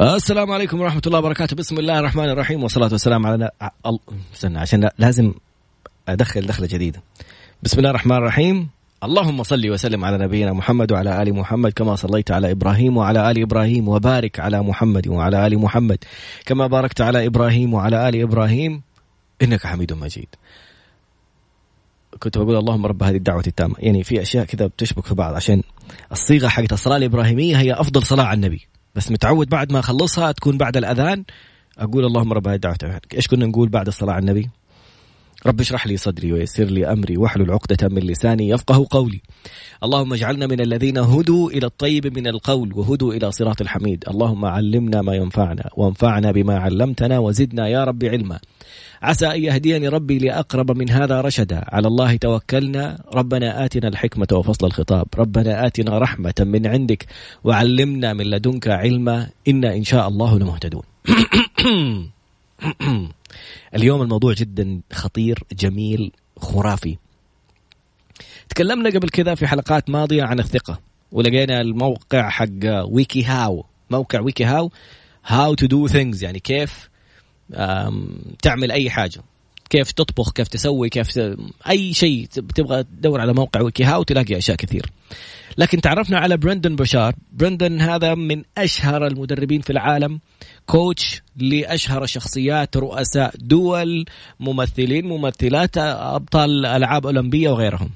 السلام عليكم ورحمة الله وبركاته. بسم الله الرحمن الرحيم والصلاة والسلام على استنى عشان لازم أدخل دخلة جديدة. بسم الله الرحمن الرحيم. اللهم صل وسلم على نبينا محمد وعلى آل محمد كما صليت على إبراهيم وعلى آل إبراهيم وبارك على محمد وعلى آل محمد كما باركت على إبراهيم وعلى آل إبراهيم. إنك حميد مجيد. كنت بقول اللهم رب هذه الدعوة التامة، يعني في أشياء كذا بتشبك في بعض عشان الصيغة حقت الصلاة الإبراهيمية هي أفضل صلاة على النبي، بس متعود بعد ما أخلصها تكون بعد الأذان أقول اللهم رب هذه الدعوه إيش كنا نقول بعد الصلاة على النبي؟ رب اشرح لي صدري ويسر لي أمري واحلل عقدة من لساني يفقه قولي. اللهم اجعلنا من الذين هدوا إلى الطيب من القول وهدوا إلى صراط الحميد، اللهم علمنا ما ينفعنا وانفعنا بما علمتنا وزدنا يا رب علما. عسى أن يهديني ربي لأقرب من هذا رشدا، على الله توكلنا، ربنا آتنا الحكمة وفصل الخطاب، ربنا آتنا رحمة من عندك وعلمنا من لدنك علما. إنا إن شاء الله لمهتدون. اليوم الموضوع جدا خطير جميل خرافي. تكلمنا قبل كذا في حلقات ماضية عن الثقة ولقينا الموقع حق ويكي هاو موقع ويكي هاو how to do things يعني كيف تعمل أي حاجة. كيف تطبخ كيف تسوي كيف ت... أي شيء تبغى تدور على موقع ويكي هاو تلاقي أشياء كثير. لكن تعرفنا على برندن بشار. برندن هذا من أشهر المدربين في العالم. كوتش لأشهر شخصيات رؤساء دول ممثلين ممثلات أبطال ألعاب أولمبية وغيرهم.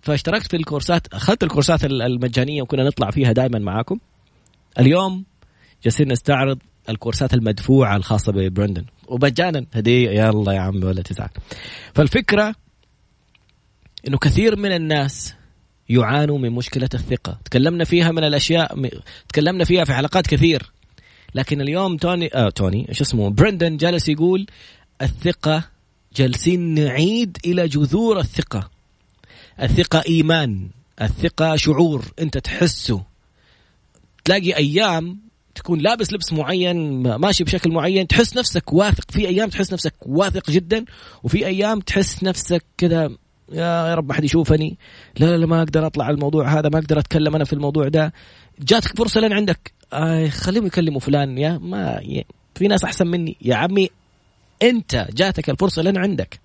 فاشتركت في الكورسات أخذت الكورسات المجانية وكنا نطلع فيها دائما معاكم. اليوم جالسين نستعرض الكورسات المدفوعة الخاصة ببرندن. ومجانا هدية يلا يا عمي ولا تزعل فالفكرة إنه كثير من الناس يعانوا من مشكلة الثقة. تكلمنا فيها من الأشياء تكلمنا فيها في حلقات كثير. لكن اليوم توني آه توني إيش اسمه برندن جالس يقول الثقة جالسين نعيد إلى جذور الثقة. الثقة إيمان الثقة شعور. أنت تحسه. تلاقي أيام تكون لابس لبس معين ماشي بشكل معين تحس نفسك واثق. في أيام تحس نفسك واثق جدا وفي أيام تحس نفسك كذا يا رب ما حد يشوفني. لا لا ما أقدر أطلع على الموضوع هذا ما أقدر أتكلم أنا في الموضوع ده. جاتك فرصة لين عندك. آه خليهم يكلموا فلان يا ما في ناس أحسن مني. يا عمي أنت جاتك الفرصة لين عندك.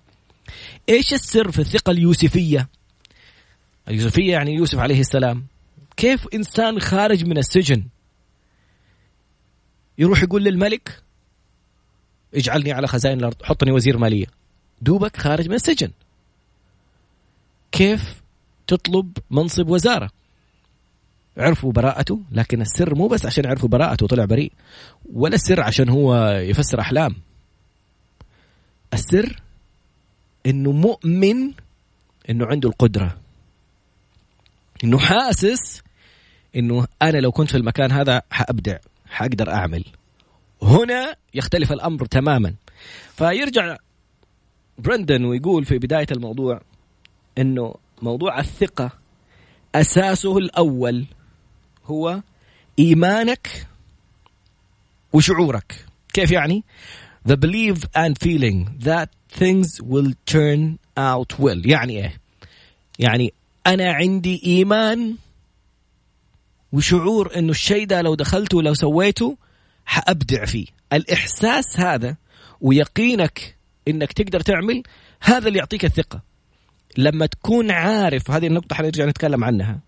إيش السر في الثقة اليوسفية؟ اليوسفية يعني يوسف عليه السلام. كيف إنسان خارج من السجن يروح يقول للملك اجعلني على خزائن الأرض حطني وزير مالية. دوبك خارج من السجن. كيف تطلب منصب وزارة؟ عرفوا براءته لكن السر مو بس عشان عرفوا براءته وطلع بريء. ولا السر عشان هو يفسر أحلام. السر إنه مؤمن إنه عنده القدرة. إنه حاسس إنه أنا لو كنت في المكان هذا حأبدع. حاقدر أعمل. هنا يختلف الأمر تماما. فيرجع برندن ويقول في بداية الموضوع إنه موضوع الثقة أساسه الأول هو إيمانك وشعورك. كيف يعني؟ The belief and feeling that things will turn out well. يعني إيه؟ يعني أنا عندي إيمان وشعور إنه الشيء ده لو دخلته ولو سويته حأبدع فيه. الإحساس هذا ويقينك إنك تقدر تعمل هذا اللي يعطيك الثقة. لما تكون عارف هذه النقطة حنرجع نتكلم عنها.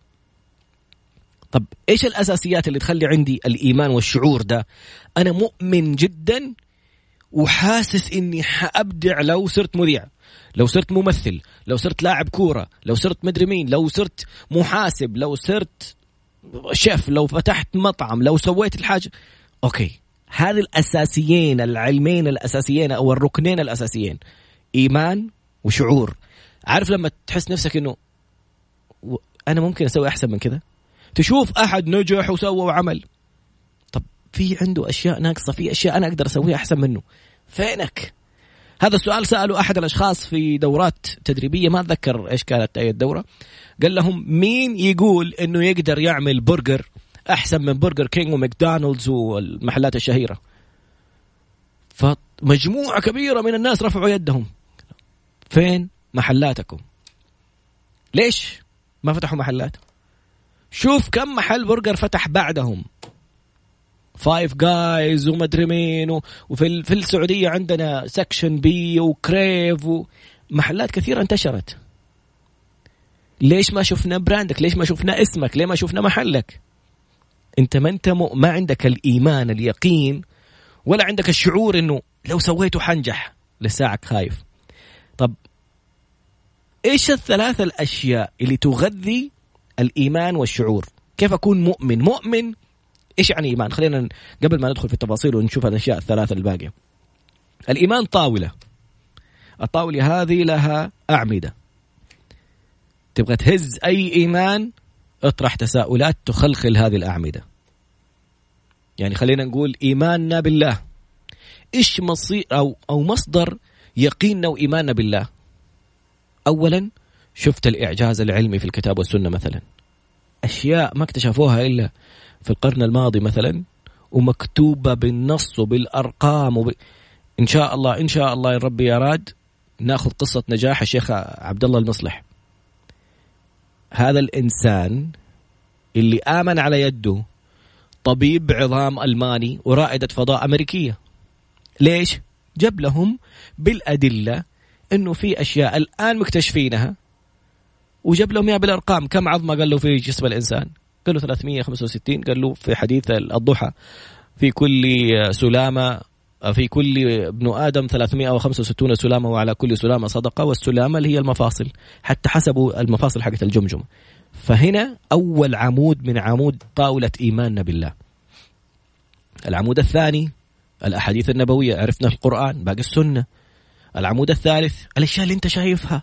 طب إيش الأساسيات اللي تخلي عندي الإيمان والشعور ده؟ أنا مؤمن جدا وحاسس إني حأبدع لو صرت مذيع لو صرت ممثل لو صرت لاعب كورة لو صرت مدري مين لو صرت محاسب لو صرت شيف لو فتحت مطعم لو سويت الحاجة. okay. هذه الأساسيين العلمين الأساسيين أو الركنين الأساسيين. إيمان وشعور. عارف لما تحس نفسك إنه أنا ممكن أسوي أحسن من كذا؟ تشوف أحد نجح وسوى وعمل. طب في عنده أشياء ناقصة في أشياء أنا أقدر أسويها أحسن منه. فينك؟ هذا السؤال سأله أحد الأشخاص في دورات تدريبية ما أتذكر إيش كانت أي الدورة. قال لهم مين يقول إنه يقدر يعمل برجر أحسن من برجر كينج وماكدونالدز والمحلات الشهيرة؟ فمجموعة كبيرة من الناس رفعوا يدهم. فين محلاتكم؟ ليش ما فتحوا محلات؟ شوف كم محل برجر فتح بعدهم. فايف جايز ومدري مين وفي في السعودية عندنا Section B وكريف ومحلات كثيرة انتشرت. ليش ما شفنا brand ك ليش ما شفنا اسمك؟ ليه ما شفنا محلك؟ انت ما انت ما عندك الإيمان اليقين ولا عندك الشعور إنه لو سويته حنجح. لساعك خايف. طب إيش الثلاث الأشياء اللي تغذي الإيمان والشعور؟ كيف أكون مؤمن؟ مؤمن إيش يعني إيمان؟ خلينا قبل ما ندخل في التفاصيل ونشوف الأشياء الثلاثة الباقية. الإيمان طاولة. الطاولة هذه لها أعمدة. تبغى تهز أي إيمان اطرح تساؤلات تخلخل هذه الأعمدة. يعني خلينا نقول إيماننا بالله. إيش مصير أو أو مصدر يقيننا وايماننا بالله؟ اولا شفت الإعجاز العلمي في الكتاب والسنة مثلا. أشياء ما اكتشفوها إلا في القرن الماضي مثلا ومكتوبة بالنص وبالأرقام وب... إن شاء الله إن شاء الله يا ربي اراد نأخذ قصة نجاح الشيخ عبد الله المصلح. هذا الإنسان اللي آمن على يده طبيب عظام ألماني ورائدة فضاء أمريكية. ليش؟ جاب لهم بالأدلة إنه في أشياء الآن مكتشفينها وجاب لهم إياها بالأرقام. كم عظمة قال له في جسم الإنسان؟ قال له 365 قال له في حديث الضحى في كل سلامة في كل ابن آدم 365 سلامة وعلى كل سلامة صدقة والسلامة اللي هي المفاصل حتى حسبوا المفاصل حقت الجمجمه فهنا أول عمود من عمود طاولة إيماننا بالله. العمود الثاني الأحاديث النبوية عرفنا القرآن باقي السنة. العمود الثالث الأشياء اللي أنت شايفها.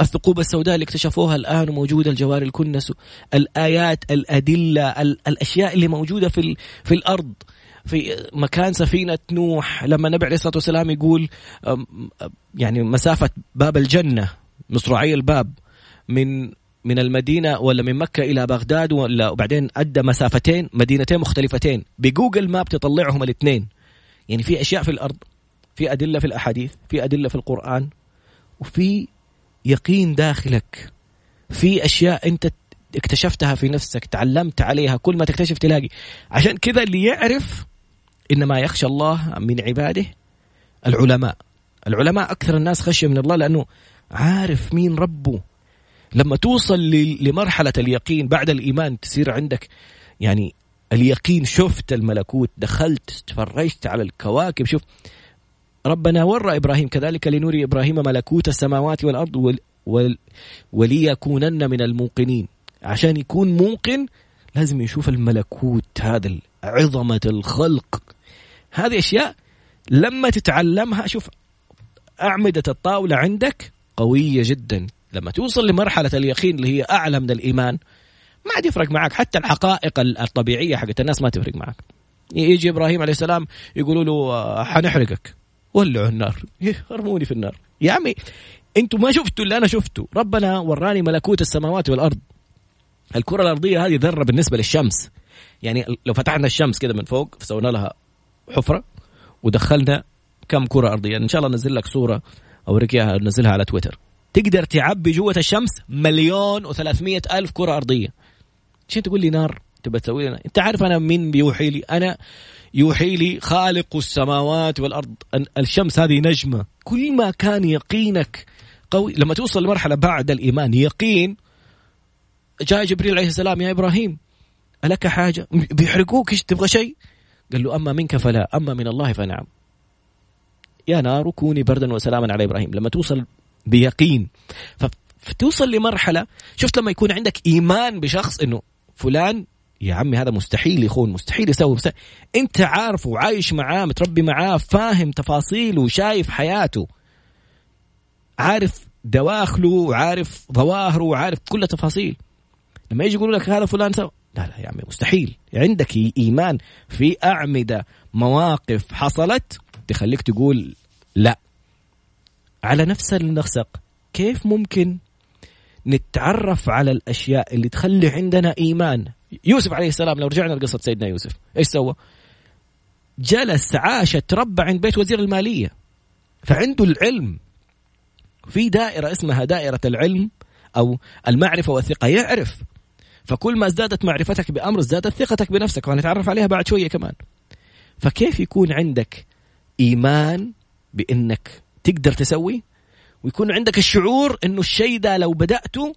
الثقوب السوداء اللي اكتشفوها الآن وموجوده الجوار الكنس الآيات الأدلة الأشياء اللي موجودة في في الأرض. في مكان سفينة نوح لما النبي عليه الصلاة والسلام يقول يعني مسافة باب الجنة مصراعي الباب من من المدينة ولا من مكة إلى بغداد ولا وبعدين أدى مسافتين مدينتين مختلفتين. بجوجل ماب تطلعهم الاثنين. يعني في أشياء في الأرض في أدلة في الأحاديث في أدلة في القرآن وفي يقين داخلك في أشياء أنت اكتشفتها في نفسك تعلمت عليها كل ما تكتشف تلاقي. عشان كذا اللي يعرف إنما يخشى الله من عباده العلماء. العلماء أكثر الناس خشية من الله لأنه عارف مين ربه. لما توصل لمرحلة اليقين بعد الإيمان تصير عندك يعني اليقين شفت الملكوت دخلت تفرجت على الكواكب شوف ربنا ورى إبراهيم كذلك لنوري إبراهيم ملكوت السماوات والأرض ول ول وليكونن من الموقنين. عشان يكون موقن لازم يشوف الملكوت هذا عظمة الخلق. هذه أشياء لما تتعلمها شوف أعمدة الطاولة عندك قوية جدا. لما توصل لمرحلة اليقين اللي هي أعلى من الإيمان ما عاد يفرق معك. حتى الحقائق الطبيعية حقت الناس ما تفرق معك. يجي إبراهيم عليه السلام يقولوا له آه، حنحرقك. ولعوا النار. أرموني في النار. يا عمي أنتم ما شفتوا اللي أنا شفته. ربنا وراني ملكوت السماوات والأرض. الكرة الأرضية هذه ذرة بالنسبة للشمس. يعني لو فتحنا الشمس كده من فوق فسوينا لها حفرة ودخلنا كم كرة أرضية. إن شاء الله ننزل لك صورة أوريك إياها ننزلها على تويتر. تقدر تعبي جوة الشمس مليون وثلاثمية ألف كرة أرضية. عشان تقول لي نار؟ تبى تسوي لنا؟ أنت عارف أنا مين بيوحي لي؟ أنا يوحي لي خالق السماوات والأرض. الشمس هذه نجمة. كل ما كان يقينك قوي. لما توصل لمرحلة بعد الإيمان يقين. جاء جبريل عليه السلام يا إبراهيم ألك حاجة؟ بيحرقوك؟ إيش تبغى شيء؟ قال له أما منك فلا أما من الله فنعم. يا نار كوني بردا وسلاما على إبراهيم. لما توصل بيقين. فتوصل لمرحلة شفت لما يكون عندك إيمان بشخص إنه فلان يا عمي هذا مستحيل يخون مستحيل يسوي مستحيل. أنت عارفه وعايش معاه متربي معاه فاهم تفاصيله وشايف حياته. عارف دواخله وعارف ظواهره وعارف كل التفاصيل لما يجي يقولوا لك هذا فلان سوى لا لا يا عمي مستحيل. عندك إيمان في أعمدة مواقف حصلت تخليك تقول لا. على نفس النسق كيف ممكن نتعرف على الأشياء اللي تخلي عندنا إيمان؟ يوسف عليه السلام لو رجعنا لقصة سيدنا يوسف إيش سوى؟ جلس عاش تربى عند بيت وزير المالية. فعنده العلم. في دائرة اسمها دائرة العلم أو المعرفة والثقة يعرف. فكل ما ازدادت معرفتك بأمر ازدادت ثقتك بنفسك وهنتعرف عليها بعد شوية كمان. فكيف يكون عندك إيمان بإنك تقدر تسوي؟ ويكون عندك الشعور إنه الشيء ده لو بدأته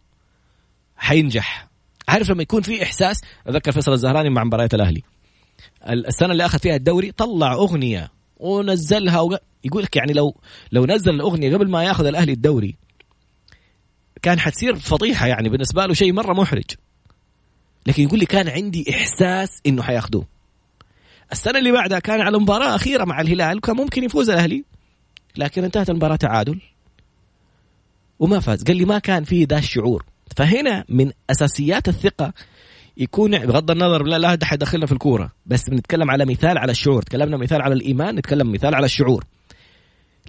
حينجح. عارف لما يكون في إحساس؟ أتذكر فيصل الزهراني مع مباريات الأهلي. السنة اللي أخذ فيها الدوري طلع أغنية ونزلها وق... يقول لك يعني لو لو نزل الأغنية قبل ما ياخذ الأهلي الدوري كان حتصير فضيحة يعني بالنسبة له شيء مرة محرج. لكن يقول لي كان عندي إحساس إنه حياخذوه. السنة اللي بعدها كان على مباراة أخيرة مع الهلال وكان ممكن يفوز الأهلي لكن انتهت المباراة تعادل. وما فاز. قال لي ما كان فيه ذا الشعور. فهنا من أساسيات الثقة يكون بغض النظر لا لا حد يدخلنا في الكورة بس بنتكلم على مثال على الشعور تكلمنا مثال على الإيمان نتكلم مثال على الشعور.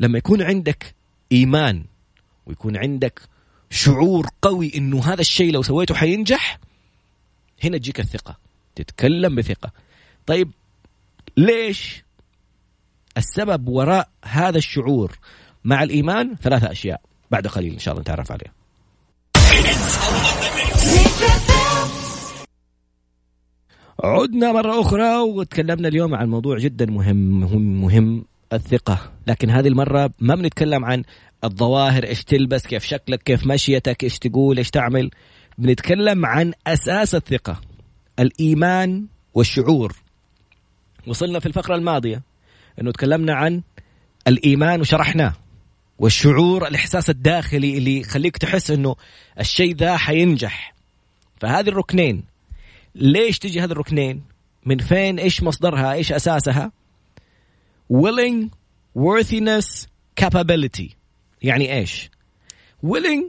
لما يكون عندك إيمان ويكون عندك شعور قوي إنه هذا الشيء لو سويته حينجح هنا تجيك الثقة تتكلم بثقة. طيب ليش السبب وراء هذا الشعور مع الإيمان؟ ثلاثة أشياء بعد قليل إن شاء الله نتعرف عليها. عدنا مرة أخرى وتكلمنا اليوم عن موضوع جدا مهم مهم مهم الثقة. لكن هذه المرة ما بنتكلم عن الظواهر إيش تلبس كيف شكلك كيف مشيتك إيش تقول إيش تعمل. بنتكلم عن أساس الثقة الإيمان والشعور. وصلنا في الفقرة الماضية أنه تكلمنا عن الإيمان وشرحناه. والشعور الإحساس الداخلي اللي يخليك تحس أنه الشيء ذا حينجح. فهذه الركنين. ليش تجي هذه الركنين؟ من فين؟ إيش مصدرها؟ إيش أساسها؟ Willing worthiness capability. يعني إيش؟ Willing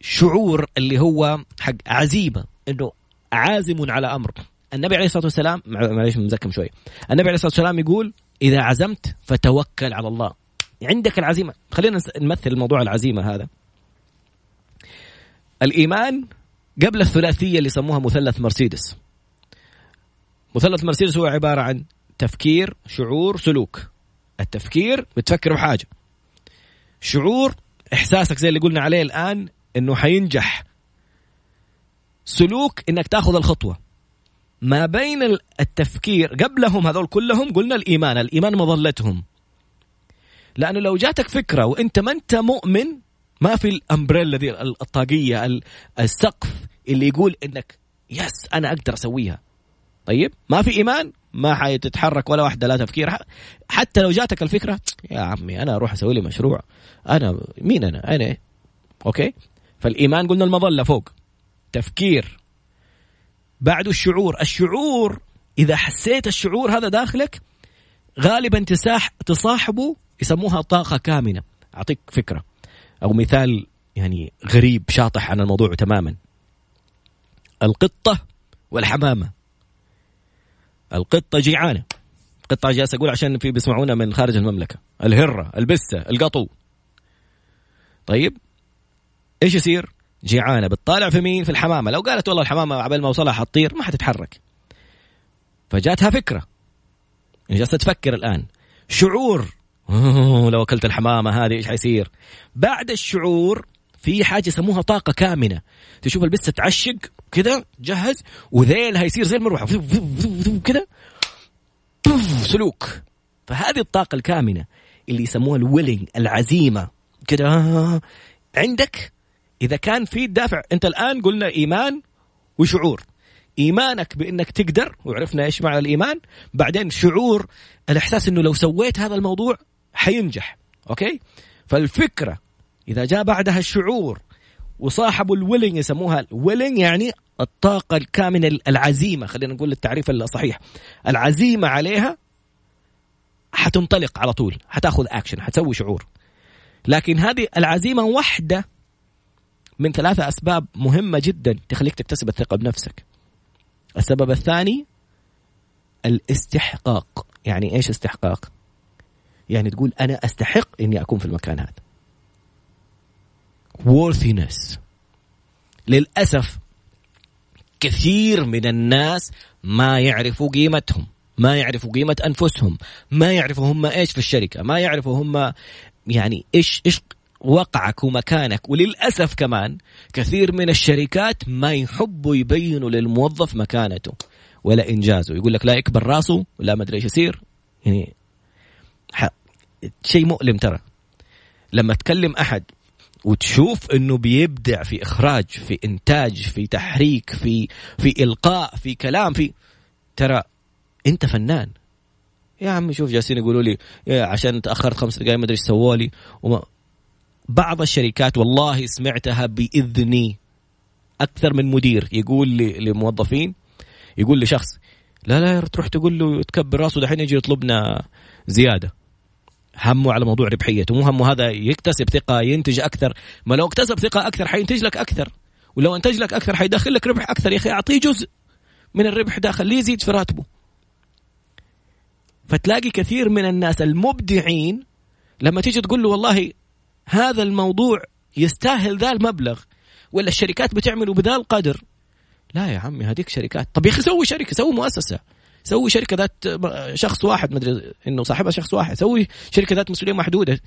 شعور اللي هو حق عزيمة. إنه عازم على أمر. النبي عليه الصلاة والسلام معليش مزكم شوي. النبي عليه الصلاة والسلام يقول إذا عزمت فتوكل على الله. عندك العزيمة. خلينا نمثل الموضوع العزيمة هذا. الإيمان قبل الثلاثية اللي يسموها مثلث مرسيدس. مثلث مرسيدس هو عبارة عن تفكير شعور سلوك. التفكير بتفكر بحاجة. شعور إحساسك زي اللي قلنا عليه الآن إنه حينجح. سلوك إنك تاخذ الخطوة. ما بين التفكير قبلهم هذول كلهم قلنا الإيمان. الإيمان مظلتهم. لأنه لو جاتك فكرة وإنت ما إنت مؤمن ما في ال umbrella دي الطاقية السقف اللي يقول إنك yes أنا أقدر أسويها. طيب؟ ما في إيمان ما حتتحرك ولا واحدة لا تفكير. حتى لو جاتك الفكرة يا عمي أنا أروح أسوي لي مشروع. أنا مين أنا؟ أنا. okay؟ فالإيمان قلنا المظلة فوق. تفكير. بعده الشعور. الشعور إذا حسيت الشعور هذا داخلك غالبا تساح تصاحبه يسموها طاقة كامنة. أعطيك فكرة أو مثال يعني غريب شاطح عن الموضوع تماما. القطة والحمامة. القطة جيعانة. قطة جالس أقول عشان في بيسمعونا من خارج المملكة. الهرة البسة القطو. طيب إيش يصير؟ جيعانة. بتطالع في مين؟ في الحمامة. لو قالت والله الحمامة عبال ما اوصلها حتطير ما حتتحرك. فجاتها فكرة. جالسة تفكر الآن. شعور لو أكلت الحمامة هذه إيش حيصير؟ بعد الشعور في حاجة يسموها طاقة كامنة. تشوف البسه تعشق كذا جهز وذيلها يصير زي المروحة. كذا سلوك. فهذه الطاقة الكامنة اللي يسموها الويلينج العزيمة. كذا عندك؟ إذا كان في دافع أنت الآن قلنا إيمان وشعور. إيمانك بإنك تقدر وعرفنا إيش معنى الإيمان. بعدين شعور الإحساس إنه لو سويت هذا الموضوع حينجح okay؟ فالفكرة إذا جاء بعدها الشعور وصاحب ال willing يسموها ال willing يعني الطاقة الكامنة العزيمة خلينا نقول التعريف الصحيح. العزيمة عليها حتنطلق على طول حتأخذ اكشن حتسوي شعور. لكن هذه العزيمة واحدة من ثلاثة أسباب مهمة جدا تخليك تكتسب الثقة بنفسك. السبب الثاني الاستحقاق. يعني إيش استحقاق؟ يعني تقول أنا أستحق إني أكون في المكان هذا. Worthiness. للأسف كثير من الناس ما يعرفوا قيمتهم ما يعرفوا قيمة أنفسهم ما يعرفوا هم إيش في الشركة ما يعرفوا هم يعني إيش إيش وقعك ومكانك. وللأسف كمان كثير من الشركات ما يحبوا يبينوا للموظف مكانته ولا إنجازه. يقول لك لا يكبر راسه ولا ما ادري إيش يصير. يعني شيء مؤلم ترى. لما تكلم أحد وتشوف إنه بيبدع في إخراج في إنتاج في تحريك في في إلقاء في كلام في ترى أنت فنان. يا عمي شوف جالسين يقولوا لي يا عشان تأخرت خمس دقائق ما أدري إيش سووا لي. وما بعض الشركات والله سمعتها بإذني. أكثر من مدير يقول لموظفين يقول لشخص لا لا تروح تقول له تكبر راسه دحين يجي يطلبنا زيادة. همه على موضوع ربحيته. مو همه هذا يكتسب ثقة ينتج أكثر. ما لو اكتسب ثقة أكثر حينتج لك أكثر. ولو انتج لك أكثر حيدخل لك ربح أكثر. يا أخي أعطيه جزء من الربح ده خليه يزيد في راتبه. فتلاقي كثير من الناس المبدعين لما تيجي تقول له والله هذا الموضوع يستاهل ذا المبلغ ولا الشركات بتعمله بذا القدر. لا يا عمي هذيك شركات. طب يا أخي سوي شركة سوي مؤسسة. سوي شركة ذات شخص واحد مدري إنه صاحبها شخص واحد. سوي شركة ذات مسؤولية محدودة.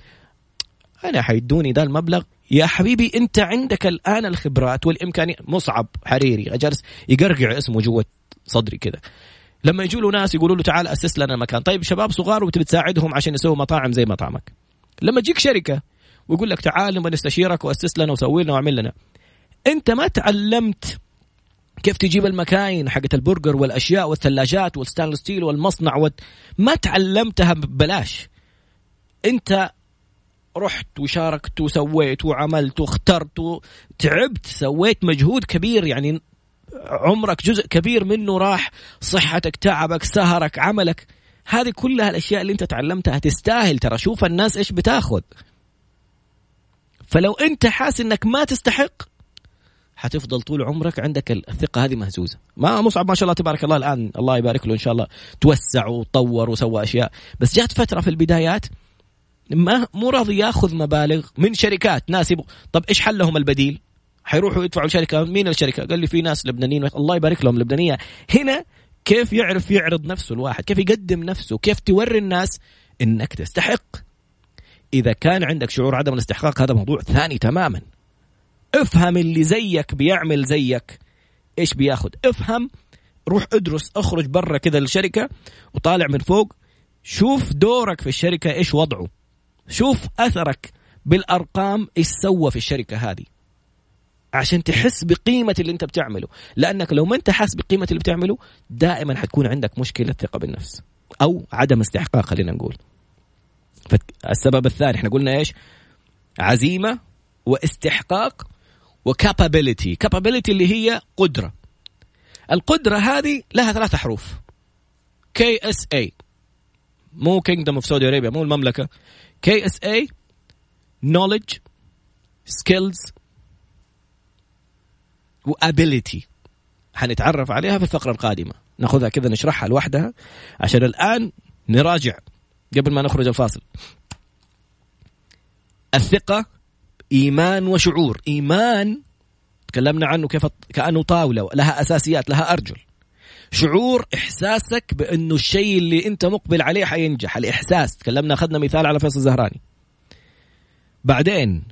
أنا حيدوني ذا المبلغ. يا حبيبي أنت عندك الآن الخبرات والامكانيات مصعب حريري جالس يقرقع اسمه جوة صدري كذا. لما يجوا له ناس يقولوا له تعال أسس لنا مكان طيب شباب صغار وتبي تساعدهم عشان يسووا مطاعم زي مطعمك. لما تجيك شركة ويقول لك تعال نبغى نستشيرك وأسس لنا وسوي لنا واعمل لنا. أنت ما تعلمت كيف تجيب المكاين حقت البرجر والأشياء والثلاجات وال stainless steel والمصنع وت... ما تعلمتها ببلاش. انت رحت وشاركت وسويت وعملت واخترت وتعبت سويت مجهود كبير يعني عمرك جزء كبير منه راح صحتك تعبك سهرك عملك. هذه كلها الأشياء اللي انت تعلمتها. تستاهل ترى. شوف الناس إيش بتاخذ. فلو انت حاسس إنك ما تستحق حتفضل طول عمرك عندك الثقة هذه مهزوزة. ما مصعب ما شاء الله تبارك الله الآن الله يبارك له إن شاء الله. توسع وطور وسوى أشياء. بس جات فترة في البدايات ما مو راضي ياخذ مبالغ من شركات ناس يبغوا طب إيش حلهم البديل؟ حيروحوا يدفعوا شركه مين الشركة؟ قال لي في ناس لبنانيين. الله يبارك لهم لبنانية. هنا كيف يعرف يعرض نفسه الواحد؟ كيف يقدم نفسه؟ كيف توري الناس إنك تستحق؟ إذا كان عندك شعور عدم الاستحقاق هذا موضوع ثاني تماما. افهم اللي زيك بيعمل زيك. إيش بياخذ افهم. روح ادرس اخرج برا كذا الشركة وطالع من فوق. شوف دورك في الشركة إيش وضعه. شوف اثرك بالارقام إيش سوى في الشركة هذه. عشان تحس بقيمة اللي انت بتعمله. لانك لو ما انت حاس بقيمة اللي بتعمله دائما حتكون عندك مشكلة ثقة بالنفس. أو عدم استحقاق خلينا نقول. السبب الثاني إحنا قلنا إيش؟ عزيمة واستحقاق وكابابيلتي كابابيلتي اللي هي قدرة. القدرة هذه لها ثلاثة حروف. KSA مو Kingdom of Saudi Arabia مو المملكة. KSA knowledge skills و ability حنتعرف عليها في الفقرة القادمة. ناخذها كذا نشرحها لوحدها عشان الآن نراجع قبل ما نخرج الفاصل. الثقة إيمان وشعور. إيمان تكلمنا عنه كيف كأنه طاولة لها أساسيات لها أرجل. شعور إحساسك بأنه الشيء اللي أنت مقبل عليه حينجح الإحساس. تكلمنا أخذنا مثال على فيصل الزهراني. بعدين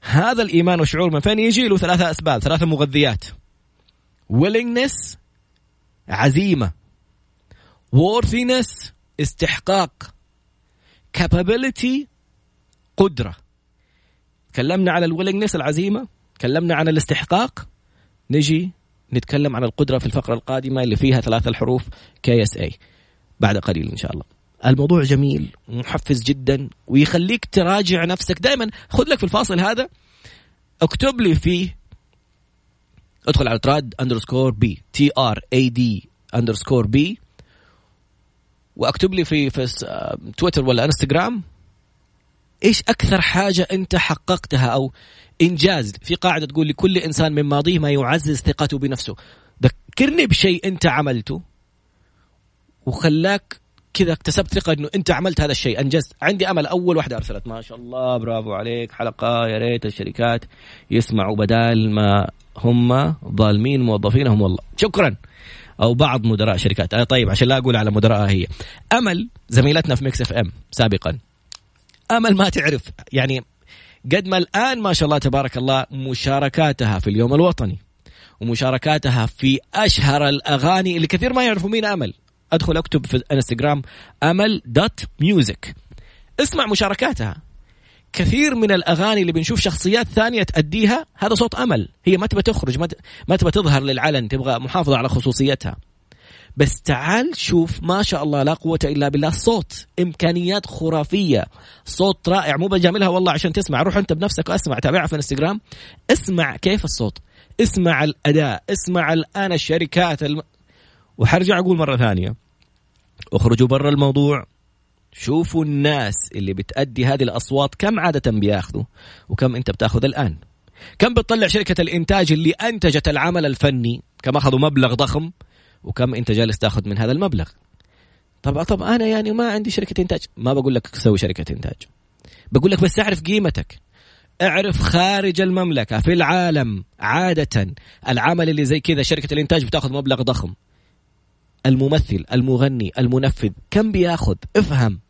هذا الإيمان والشعور من فين يجي له؟ ثلاثة أسباب ثلاثة مغذيات. willingness عزيمة. worthiness استحقاق. capability قدرة. تكلمنا على ال willingness العزيمة تكلمنا عن الاستحقاق نجي نتكلم عن القدرة في الفقرة القادمة اللي فيها ثلاث الحروف KSA بعد قليل إن شاء الله. الموضوع جميل محفز جدا ويخليك تراجع نفسك. دائما خذ لك في الفاصل هذا اكتب لي فيه ادخل على تراد underscore B T R A D underscore B واكتب لي في في تويتر ولا انستغرام إيش أكثر حاجة أنت حققتها أو إنجاز في قاعدة تقول لكل إنسان من ماضيه ما يعزز ثقته بنفسه؟ ذكرني بشيء أنت عملته وخلاك كذا اكتسبت ثقة إنه أنت عملت هذا الشيء أنجزت. عندي أمل أول واحدة أرسلت ما شاء الله برافو عليك حلقة يا ريت الشركات يسمعوا بدال ما هم ظالمين موظفينهم والله. شكرا. أو بعض مدراء شركات. طيب عشان لا أقول على مدراء هي. أمل زميلتنا في ميكس إف إم سابقا. آمل ما تعرف. يعني قد ما الآن ما شاء الله تبارك الله مشاركاتها في اليوم الوطني ومشاركاتها في أشهر الأغاني اللي كثير ما يعرفوا مين أمل. أدخل أكتب في الانستغرام أمل dot music اسمع مشاركاتها. كثير من الأغاني اللي بنشوف شخصيات ثانية تأديها هذا صوت آمل. هي ما تبى تخرج ما تبى تظهر للعلن؟ تبغى محافظة على خصوصيتها. بس تعال شوف ما شاء الله لا قوة إلا بالله صوت إمكانيات خرافية. صوت رائع. مو بجاملها والله عشان تسمع. روح أنت بنفسك واسمع. تابعها في الإنستغرام. اسمع كيف الصوت. اسمع الأداء. اسمع الآن الشركات الم... وحرجع أقول مرة ثانية. اخرجوا برا الموضوع. شوفوا الناس اللي بتأدي هذه الأصوات كم عادة بياخذوا وكم أنت بتاخذ الآن. كم بتطلع شركة الإنتاج اللي أنتجت العمل الفني. كم أخذوا مبلغ ضخم. وكم أنت جالس تاخذ من هذا المبلغ. طب طب أنا يعني ما عندي شركة إنتاج. ما بقول لك سوي شركة إنتاج. بقول لك بس اعرف قيمتك. اعرف خارج المملكة في العالم عادة العمل اللي زي كذا شركة الإنتاج بتاخذ مبلغ ضخم. الممثل المغني المنفذ كم بياخذ؟ افهم.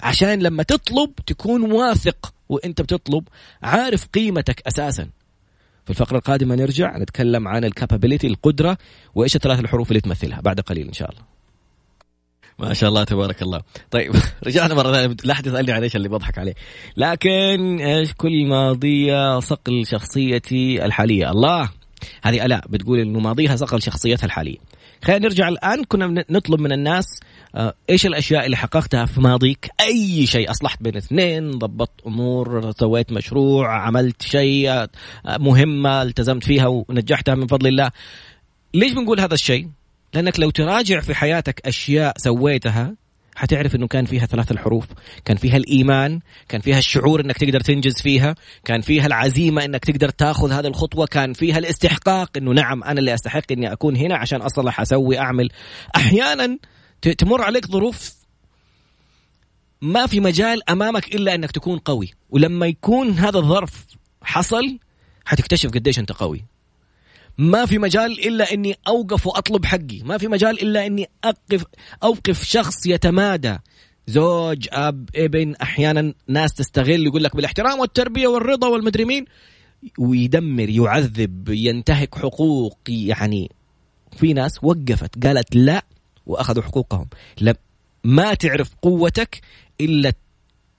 عشان لما تطلب تكون واثق وإنت بتطلب عارف قيمتك أساسا. في الفقرة القادمة نرجع نتكلم عن الكابابيلتي القدرة وإيش الثلاث الحروف اللي تمثلها بعد قليل إن شاء الله. ما شاء الله تبارك الله. طيب رجعنا مرة ثانية. لا أحد يسألني عن إيش اللي بضحك عليه. لكن إيش؟ كل ماضية صقل شخصيتي الحالية. الله! هذه ألاء بتقول إنه ماضيها صقل شخصيتها الحالية. خلينا نرجع الآن. كنا نطلب من الناس آه، إيش الأشياء اللي حققتها في ماضيك؟ أي شيء. أصلحت بين اثنين ضبطت أمور سويت مشروع عملت شيء آه، مهمة التزمت فيها ونجحتها من فضل الله. ليش بنقول هذا الشيء؟ لأنك لو تراجع في حياتك أشياء سويتها حتعرف إنه كان فيها ثلاث الحروف. كان فيها الإيمان كان فيها الشعور إنك تقدر تنجز فيها كان فيها العزيمة إنك تقدر تاخذ هذه الخطوة كان فيها الاستحقاق إنه نعم أنا اللي أستحق إني أكون هنا عشان أصلح أسوي أعمل. أحيانا تمر عليك ظروف ما في مجال أمامك إلا إنك تكون قوي. ولما يكون هذا الظرف حصل حتكتشف قديش أنت قوي. ما في مجال إلا إني أوقف وأطلب حقي. ما في مجال إلا إني أقف أوقف شخص يتمادى. زوج أب ابن أحيانا ناس تستغل يقول لك بالإحترام والتربية والرضا والمدري مين. ويدمر يعذب ينتهك حقوق يعني في ناس وقفت قالت لا وأخذوا حقوقهم. ما تعرف قوتك إلا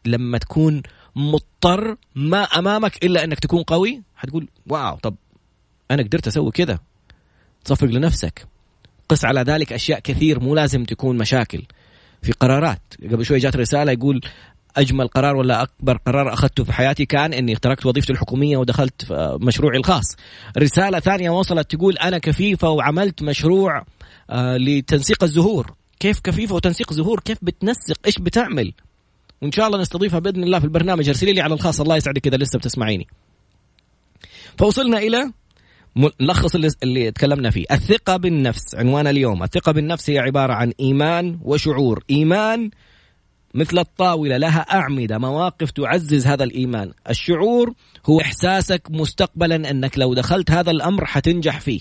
لما تكون مضطر ما أمامك إلا إنك تكون قوي. حتقول واو طب أنا قدرت أسوي كذا تصفق لنفسك قس على ذلك أشياء كثير مو لازم تكون مشاكل في قرارات قبل شوي جات رسالة يقول أجمل قرار ولا أكبر قرار أخذته في حياتي كان إني تركت وظيفتي الحكومية ودخلت مشروعي الخاص. رسالة ثانية وصلت تقول أنا كفيفه وعملت مشروع آه لتنسيق الزهور. كيف كفيفه وتنسيق زهور؟ كيف بتنسق؟ إيش بتعمل؟ وإن شاء الله نستضيفها بإذن الله في البرنامج أرسلي لي على الخاص الله يسعدك إذا لسه بتسمعيني. فوصلنا إلى نلخص اللي, اللي تكلمنا فيه. الثقة بالنفس عنوان اليوم. الثقة بالنفس هي عبارة عن إيمان وشعور. إيمان مثل الطاولة لها أعمدة مواقف تعزز هذا الإيمان. الشعور هو إحساسك مستقبلا أنك لو دخلت هذا الأمر حتنجح فيه.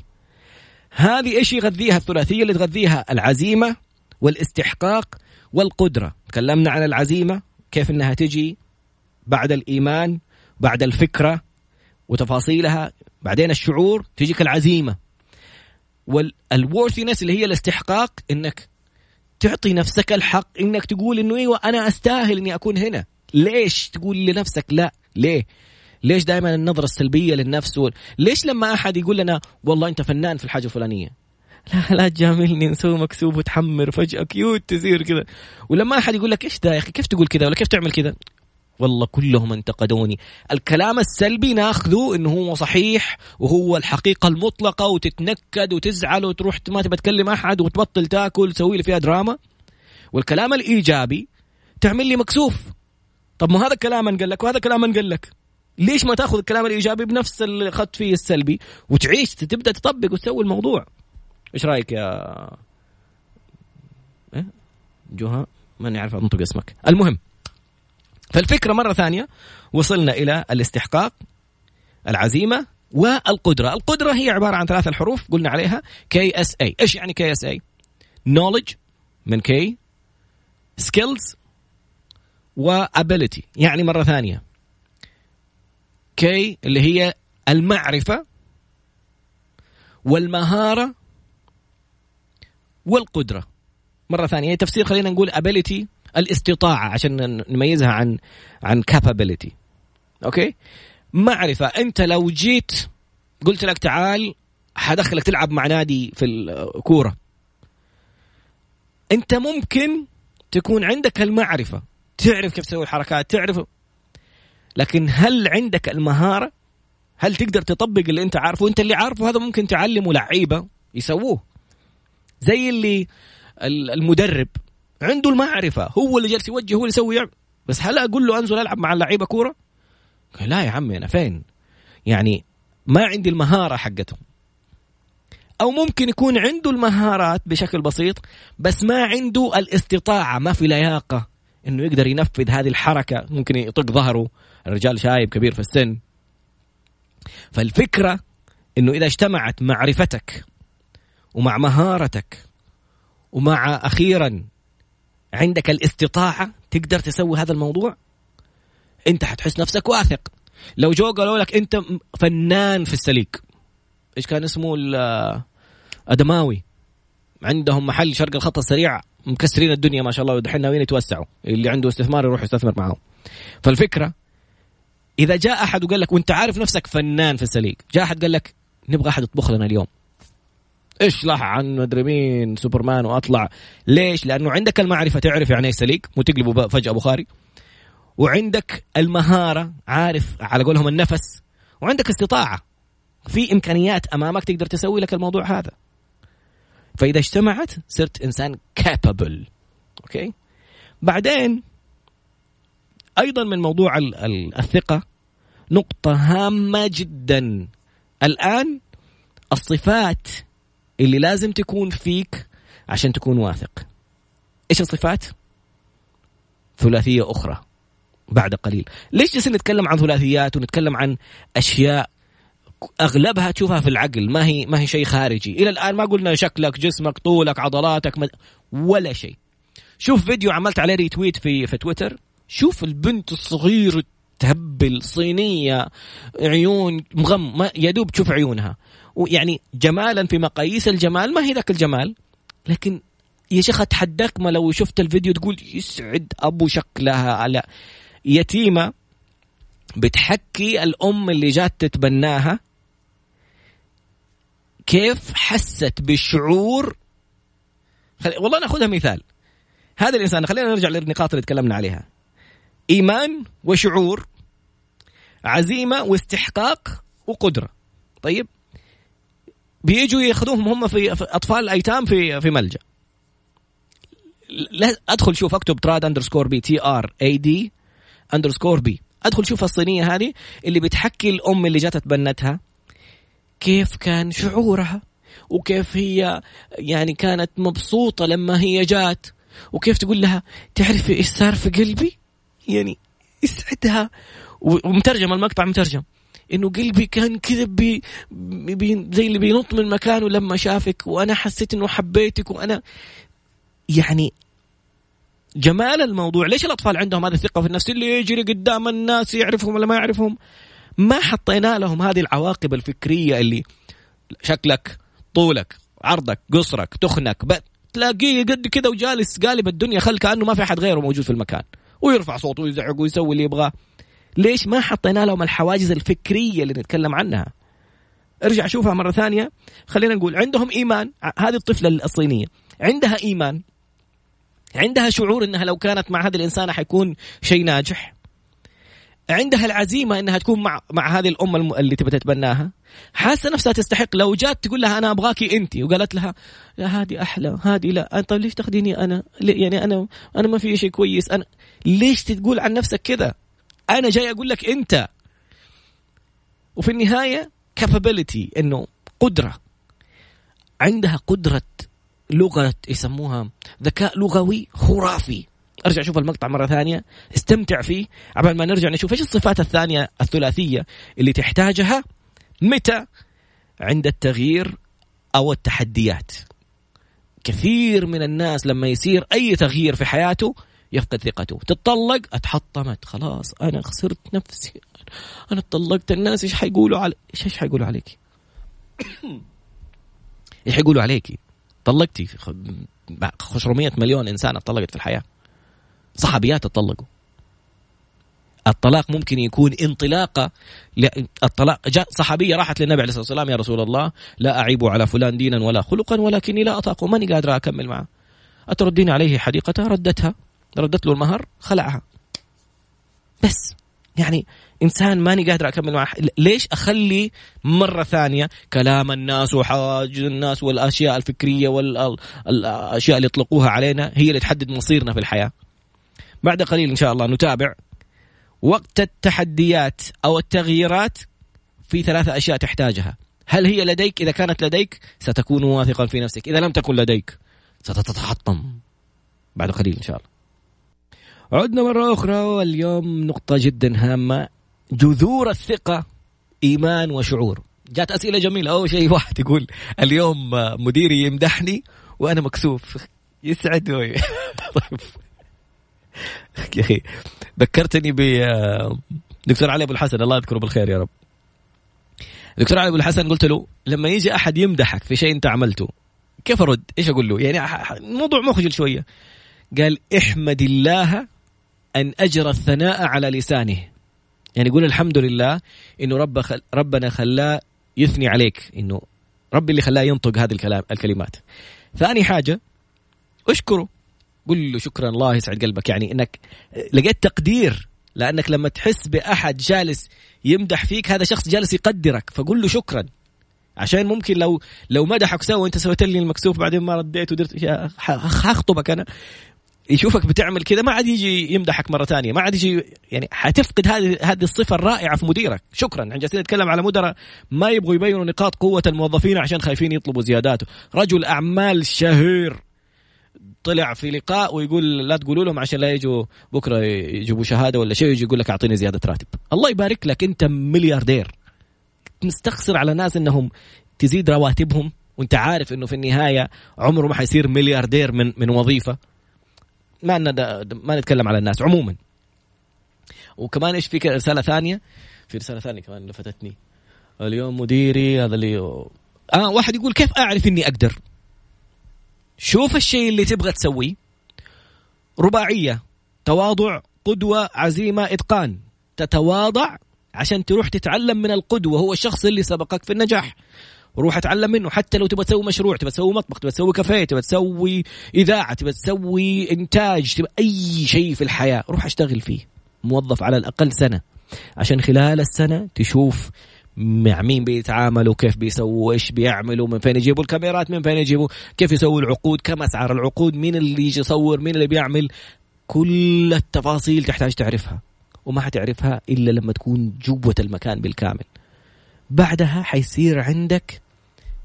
هذه إيش يغذيها؟ الثلاثية اللي تغذيها؟ العزيمة والاستحقاق والقدرة. تكلمنا عن العزيمة كيف أنها تجي بعد الإيمان بعد الفكرة وتفاصيلها. بعدين الشعور تجيك العزيمة. والورثينس اللي هي الاستحقاق إنك تعطي نفسك الحق إنك تقول إنه إيوه أنا أستاهل إني أكون هنا. ليش تقول لنفسك لا؟ ليه؟ ليش دائما النظرة السلبية للنفس. ليش لما أحد يقول لنا والله أنت فنان في الحاجة الفلانية؟ لا لا تجاملني نسوي مكسوب وتحمر فجأة كيوت تصير كذا. ولما أحد يقول لك إيش ده يا أخي؟ كيف تقول كذا ولا كيف تعمل كذا؟ والله كلهم انتقدوني. الكلام السلبي ناخذه إنه هو صحيح وهو الحقيقة المطلقة وتتنكد وتزعل وتروح ما تبى تكلم أحد وتبطل تأكل تسوي لي فيها دراما. والكلام الإيجابي تعمل لي مكسوف. طب ما هذا الكلام أنقل لك وهذا الكلام أنقل لك. ليش ما تأخذ الكلام الإيجابي بنفس اللي اخذت فيه السلبي وتعيش تبدأ تطبق وتسوي الموضوع؟ إيش رأيك يا إيه؟ جوها؟ ماني عارف أنطق اسمك. المهم فالفكرة مرة ثانية وصلنا إلى الاستحقاق العزيمة والقدرة. القدرة هي عبارة عن ثلاث الحروف قلنا عليها KSA إيش يعني KSA knowledge من K skills و ability. يعني مرة ثانية okay اللي هي المعرفة والمهارة والقدرة. مرة ثانية تفسير خلينا نقول ability الاستطاعة عشان نميزها عن عن capability. okay؟ معرفة. أنت لو جيت قلت لك تعال حدخلك تلعب مع نادي في الكورة. أنت ممكن تكون عندك المعرفة. تعرف كيف تسوي الحركات تعرف. لكن هل عندك المهارة؟ هل تقدر تطبق اللي أنت عارفه؟ انت اللي عارفه هذا ممكن تعلمه لعيبة يسووه. زي اللي المدرب. عنده المعرفة هو اللي جالس يوجه هو اللي يسوي. يعمل. بس هل أقول له أنزل ألعب مع اللعيبة كورة؟ لا يا عمي أنا فين؟ يعني ما عندي المهارة حقتهم. أو ممكن يكون عنده المهارات بشكل بسيط بس ما عنده الاستطاعة ما في لياقة إنه يقدر ينفذ هذه الحركة. ممكن يطق ظهره الرجال شايب كبير في السن. فالفكرة إنه إذا اجتمعت معرفتك ومع مهارتك ومع أخيرا عندك الاستطاعة تقدر تسوي هذا الموضوع؟ انت حتحس نفسك واثق. لو جو قالوا لك انت فنان في السليك إيش كان اسمه أدماوي؟ عندهم محل شرق الخط السريع مكسرين الدنيا ما شاء الله ودحين ناويين يتوسعوا. اللي عنده استثمار يروح يستثمر معهم فالفكرة إذا جاء أحد وقال لك وأنت عارف نفسك فنان في السليك جاء أحد قال لك نبغى أحد يطبخ لنا اليوم. إيش لح عن مدري مين سوبرمان واطلع. ليش؟ لأنه عندك المعرفة. تعرف يعني إيش سليك؟ مو تقلبه فجأة بخاري. وعندك المهارة عارف على قولهم النفس. وعندك استطاعة. في إمكانيات أمامك تقدر تسوي لك الموضوع هذا. فإذا اجتمعت صرت إنسان capable okay؟ بعدين أيضا من موضوع الثقة نقطة هامة جدا. الآن الصفات اللي لازم تكون فيك عشان تكون واثق. إيش الصفات؟ ثلاثية أخرى بعد قليل. ليش جالسين نتكلم عن ثلاثيات ونتكلم عن أشياء أغلبها تشوفها في العقل ما هي ما هي شيء خارجي. إلى الآن ما قلنا شكلك جسمك طولك عضلاتك مد... ولا شيء. شوف فيديو عملت عليه ريتويت في في تويتر. شوف البنت الصغيره تهبل صينية عيون مغم ما يا دوب تشوف عيونها. ويعني جمالا في مقاييس الجمال ما هي ذاك الجمال؟ لكن يا شيخ أتحداك ما لو شفت الفيديو تقول يسعد أبو شكلها على يتيمة بتحكي الأم اللي جات تتبناها كيف حست بشعور؟ خلي... والله ناخذها مثال. هذا الإنسان خلينا نرجع للنقاط اللي تكلمنا عليها. إيمان وشعور عزيمة واستحقاق وقدرة. طيب؟ بيجوا ياخذوهم هم في أطفال الايتام في في ملجأ. أدخل شوف أكتب تراد underscore بي T R A D underscore B أدخل شوف الصينية هذه اللي بتحكي الأم اللي جات تبنتها كيف كان شعورها وكيف هي يعني كانت مبسوطة لما هي جات وكيف تقول لها تعرفي إيش صار في قلبي؟ يعني يسعدها ومترجم المقطع مترجم. إنه قلبي كان كذا بي بي زي اللي بينط من مكانه لما شافك وأنا حسيت إنه حبيتك وأنا يعني جمال الموضوع. ليش الأطفال عندهم هذه الثقة في النفس؟ اللي يجري قدام الناس يعرفهم ولا ما يعرفهم؟ ما حطينا لهم هذه العواقب الفكرية اللي شكلك طولك عرضك قصرك تخنك. تلاقيه قد كذا وجالس قالب الدنيا خل كأنه ما في أحد غيره موجود في المكان. ويرفع صوته ويزعق ويسوي اللي يبغاه. ليش ما حطينا لهم الحواجز الفكرية اللي نتكلم عنها؟ ارجع شوفها مرة ثانية. خلينا نقول عندهم إيمان. هذه الطفلة الصينية. عندها إيمان. عندها شعور إنها لو كانت مع هذه الإنسانة حيكون شيء ناجح. عندها العزيمة إنها تكون مع مع هذه الام اللي تبي تتبناها. حاسة نفسها تستحق. لو جات تقول لها أنا ابغاكي أنت وقالت لها لا هذه أحلى هذه لا. طيب ليش تاخذيني أنا؟ يعني أنا أنا ما في شيء كويس. أنا ليش تقول عن نفسك كذا؟ أنا جاي أقول لك أنت. وفي النهاية كابابيلتي إنه قدرة. عندها قدرة لغة يسموها ذكاء لغوي خرافي. أرجع شوف المقطع مرة ثانية. استمتع فيه. عبال ما نرجع نشوف إيش الصفات الثانية الثلاثية اللي تحتاجها. متى؟ عند التغيير أو التحديات. كثير من الناس لما يصير أي تغيير في حياته يفقد ثقته. تتطلق؟ اتحطمت. خلاص أنا خسرت نفسي. أنا اتطلقت. الناس إيش حيقولوا علي؟ إيش حيقولوا عليك؟ إيش حيقولوا عليك طلقتي. 500 مليون انسان اتطلقت في الحياة. صحابيات اتطلقوا. الطلاق ممكن يكون انطلاقة الطلاق جاء صحابية راحت للنبي عليه الصلاة والسلام يا رسول الله لا أعيب على فلان دينا ولا خلقا ولكني لا أطاق ماني قادره أكمل معه. أتردين عليه حديقته؟ ردتها. ردت له المهر خلعها. بس يعني إنسان ماني قادر أكمل معه. ليش أخلي مرة ثانية كلام الناس وحاج الناس والأشياء الفكرية والاشياء اللي يطلقوها علينا هي اللي تحدد مصيرنا في الحياة. بعد قليل إن شاء الله نتابع وقت التحديات أو التغييرات في ثلاثة أشياء تحتاجها. هل هي لديك؟ إذا كانت لديك ستكون واثقا في نفسك. إذا لم تكن لديك ستتحطم. بعد قليل إن شاء الله. عدنا مرة أخرى واليوم نقطة جدا هامة. جذور الثقة إيمان وشعور. جات أسئلة جميلة. أول شيء واحد يقول اليوم مديري يمدحني وأنا مكسوف. يسعد طيب. يا أخي ذكرتني ب دكتور علي أبو الحسن. الله يذكره بالخير يا رب. دكتور علي أبو الحسن قلت له لما يجي أحد يمدحك في شيء أنت عملته كيف أرد؟ إيش أقول له؟ يعني الموضوع مخجل شوية. قال احمد الله أن أجرى الثناء على لسانه. يعني يقول الحمد لله إنه رب خل... ربنا خلاه يثني عليك. إنه ربي اللي خلاه ينطق هذه الكلام الكلمات. ثاني حاجة أشكره. قل له شكرا الله يسعد قلبك. يعني إنك لقيت تقدير لأنك لما تحس بأحد جالس يمدح فيك هذا شخص جالس يقدرك. فقل له شكرا. عشان ممكن لو لو مدحك سوى وانت سويت لي المكسوف بعدين ما رديت ودرت حخطبك أنا. يشوفك بتعمل كذا ما عاد يجي يمدحك مرة ثانية ما عاد يجي يعني حتفقد هذه هذه الصفة الرائعة في مديرك. شكرا. إحنا جالسين نتكلم على مدراء ما يبغوا يبينوا نقاط قوة الموظفين عشان خايفين يطلبوا زياداته. رجل أعمال شهير طلع في لقاء ويقول لا تقولوا لهم عشان لا يجوا بكرة يجيبوا شهادة ولا شيء يجي يقول لك أعطيني زيادة راتب. الله يبارك لك أنت ملياردير. مستخسر على ناس إنهم تزيد رواتبهم وأنت عارف إنه في النهاية عمره ما حيصير ملياردير من من وظيفة. ما ما نتكلم على الناس عموما. وكمان إيش في رسالة ثانية؟ في رسالة ثانية كمان لفتتني. اليوم مديري هذا اللي آه واحد يقول كيف أعرف إني أقدر؟ شوف الشيء اللي تبغى تسويه. رباعية تواضع قدوة عزيمة إتقان. تتواضع عشان تروح تتعلم من القدوة هو الشخص اللي سبقك في النجاح. وروح اتعلم منه. حتى لو تبغى تسوي مشروع تبغى تسوي مطبخ تبغى تسوي كافيه تبغى تسوي إذاعة تبغى تسوي إنتاج تبغى أي شيء في الحياة روح اشتغل فيه. موظف على الأقل سنة. عشان خلال السنة تشوف مع مين بيتعاملوا كيف بيسووا إيش بيعملوا من فين يجيبوا الكاميرات من فين يجيبوا كيف يسووا العقود كم أسعار العقود مين اللي يجي يصور مين اللي بيعمل. كل التفاصيل تحتاج تعرفها وما حتعرفها إلا لما تكون جوة المكان بالكامل. بعدها حيصير عندك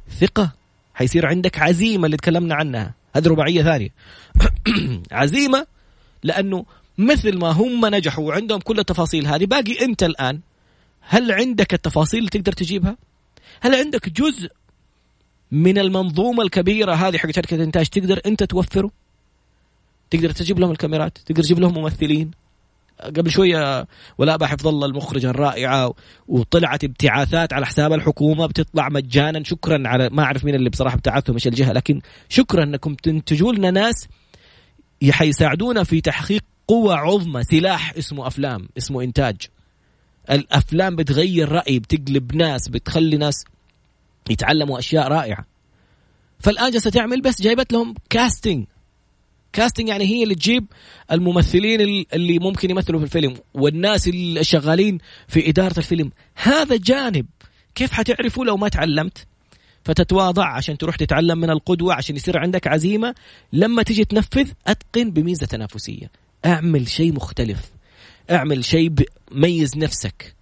ثقة. حيصير عندك عزيمة اللي تكلمنا عنها. هذه رباعية ثانية. عزيمة لأنه مثل ما هم نجحوا وعندهم كل التفاصيل هذه باقي أنت الآن هل عندك التفاصيل اللي تقدر تجيبها؟ هل عندك جزء من المنظومة الكبيرة هذه حق شركة الإنتاج تقدر أنت توفره؟ تقدر تجيب لهم الكاميرات؟ تقدر تجيب لهم ممثلين؟ قبل شوية ولاء حفظ الله المخرجه الرائعة وطلعت ابتعاثات على حساب الحكومة بتطلع مجانا شكرا على ما أعرف مين اللي بصراحة ابتعثهم إيش الجهة لكن شكرا إنكم تنتجوا لنا ناس حيساعدونا في تحقيق قوة عظمى سلاح اسمه أفلام اسمه إنتاج. الأفلام بتغير رأي بتقلب ناس بتخلي ناس يتعلموا أشياء رائعة. فالآن جالسة تعمل بس جايبت لهم كاستنج كاستنج يعني هي اللي تجيب الممثلين اللي ممكن يمثلوا في الفيلم والناس اللي شغالين في إدارة الفيلم. هذا جانب. كيف حتعرفوا لو ما تعلمت؟ فتتواضع عشان تروح تتعلم من القدوة عشان يصير عندك عزيمة. لما تيجي تنفذ أتقن بميزة تنافسية. أعمل شيء مختلف. أعمل شيء ميز نفسك.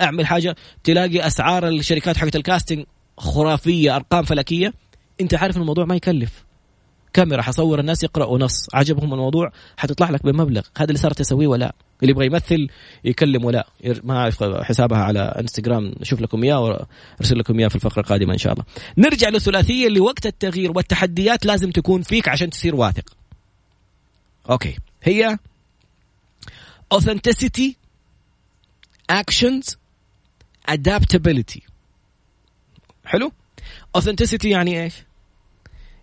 أعمل حاجة تلاقي أسعار الشركات حقت ال casting خرافية أرقام فلكية. أنت عارف الموضوع ما يكلف. كاميرا حصور الناس يقرأوا نص. عجبهم الموضوع؟ حتطلع لك بمبلغ. هذا اللي صارت تسويه ولا؟ اللي يبغى يمثل يكلم ولا. ما أعرف حسابها على إنستغرام. نشوف لكم إياه وأرسل لكم إياه في الفقرة القادمة إن شاء الله. نرجع للثلاثية اللي وقت التغيير والتحديات لازم تكون فيك عشان تصير واثق. Okay. هي authenticity actions adaptability. حلو؟ authenticity يعني إيش؟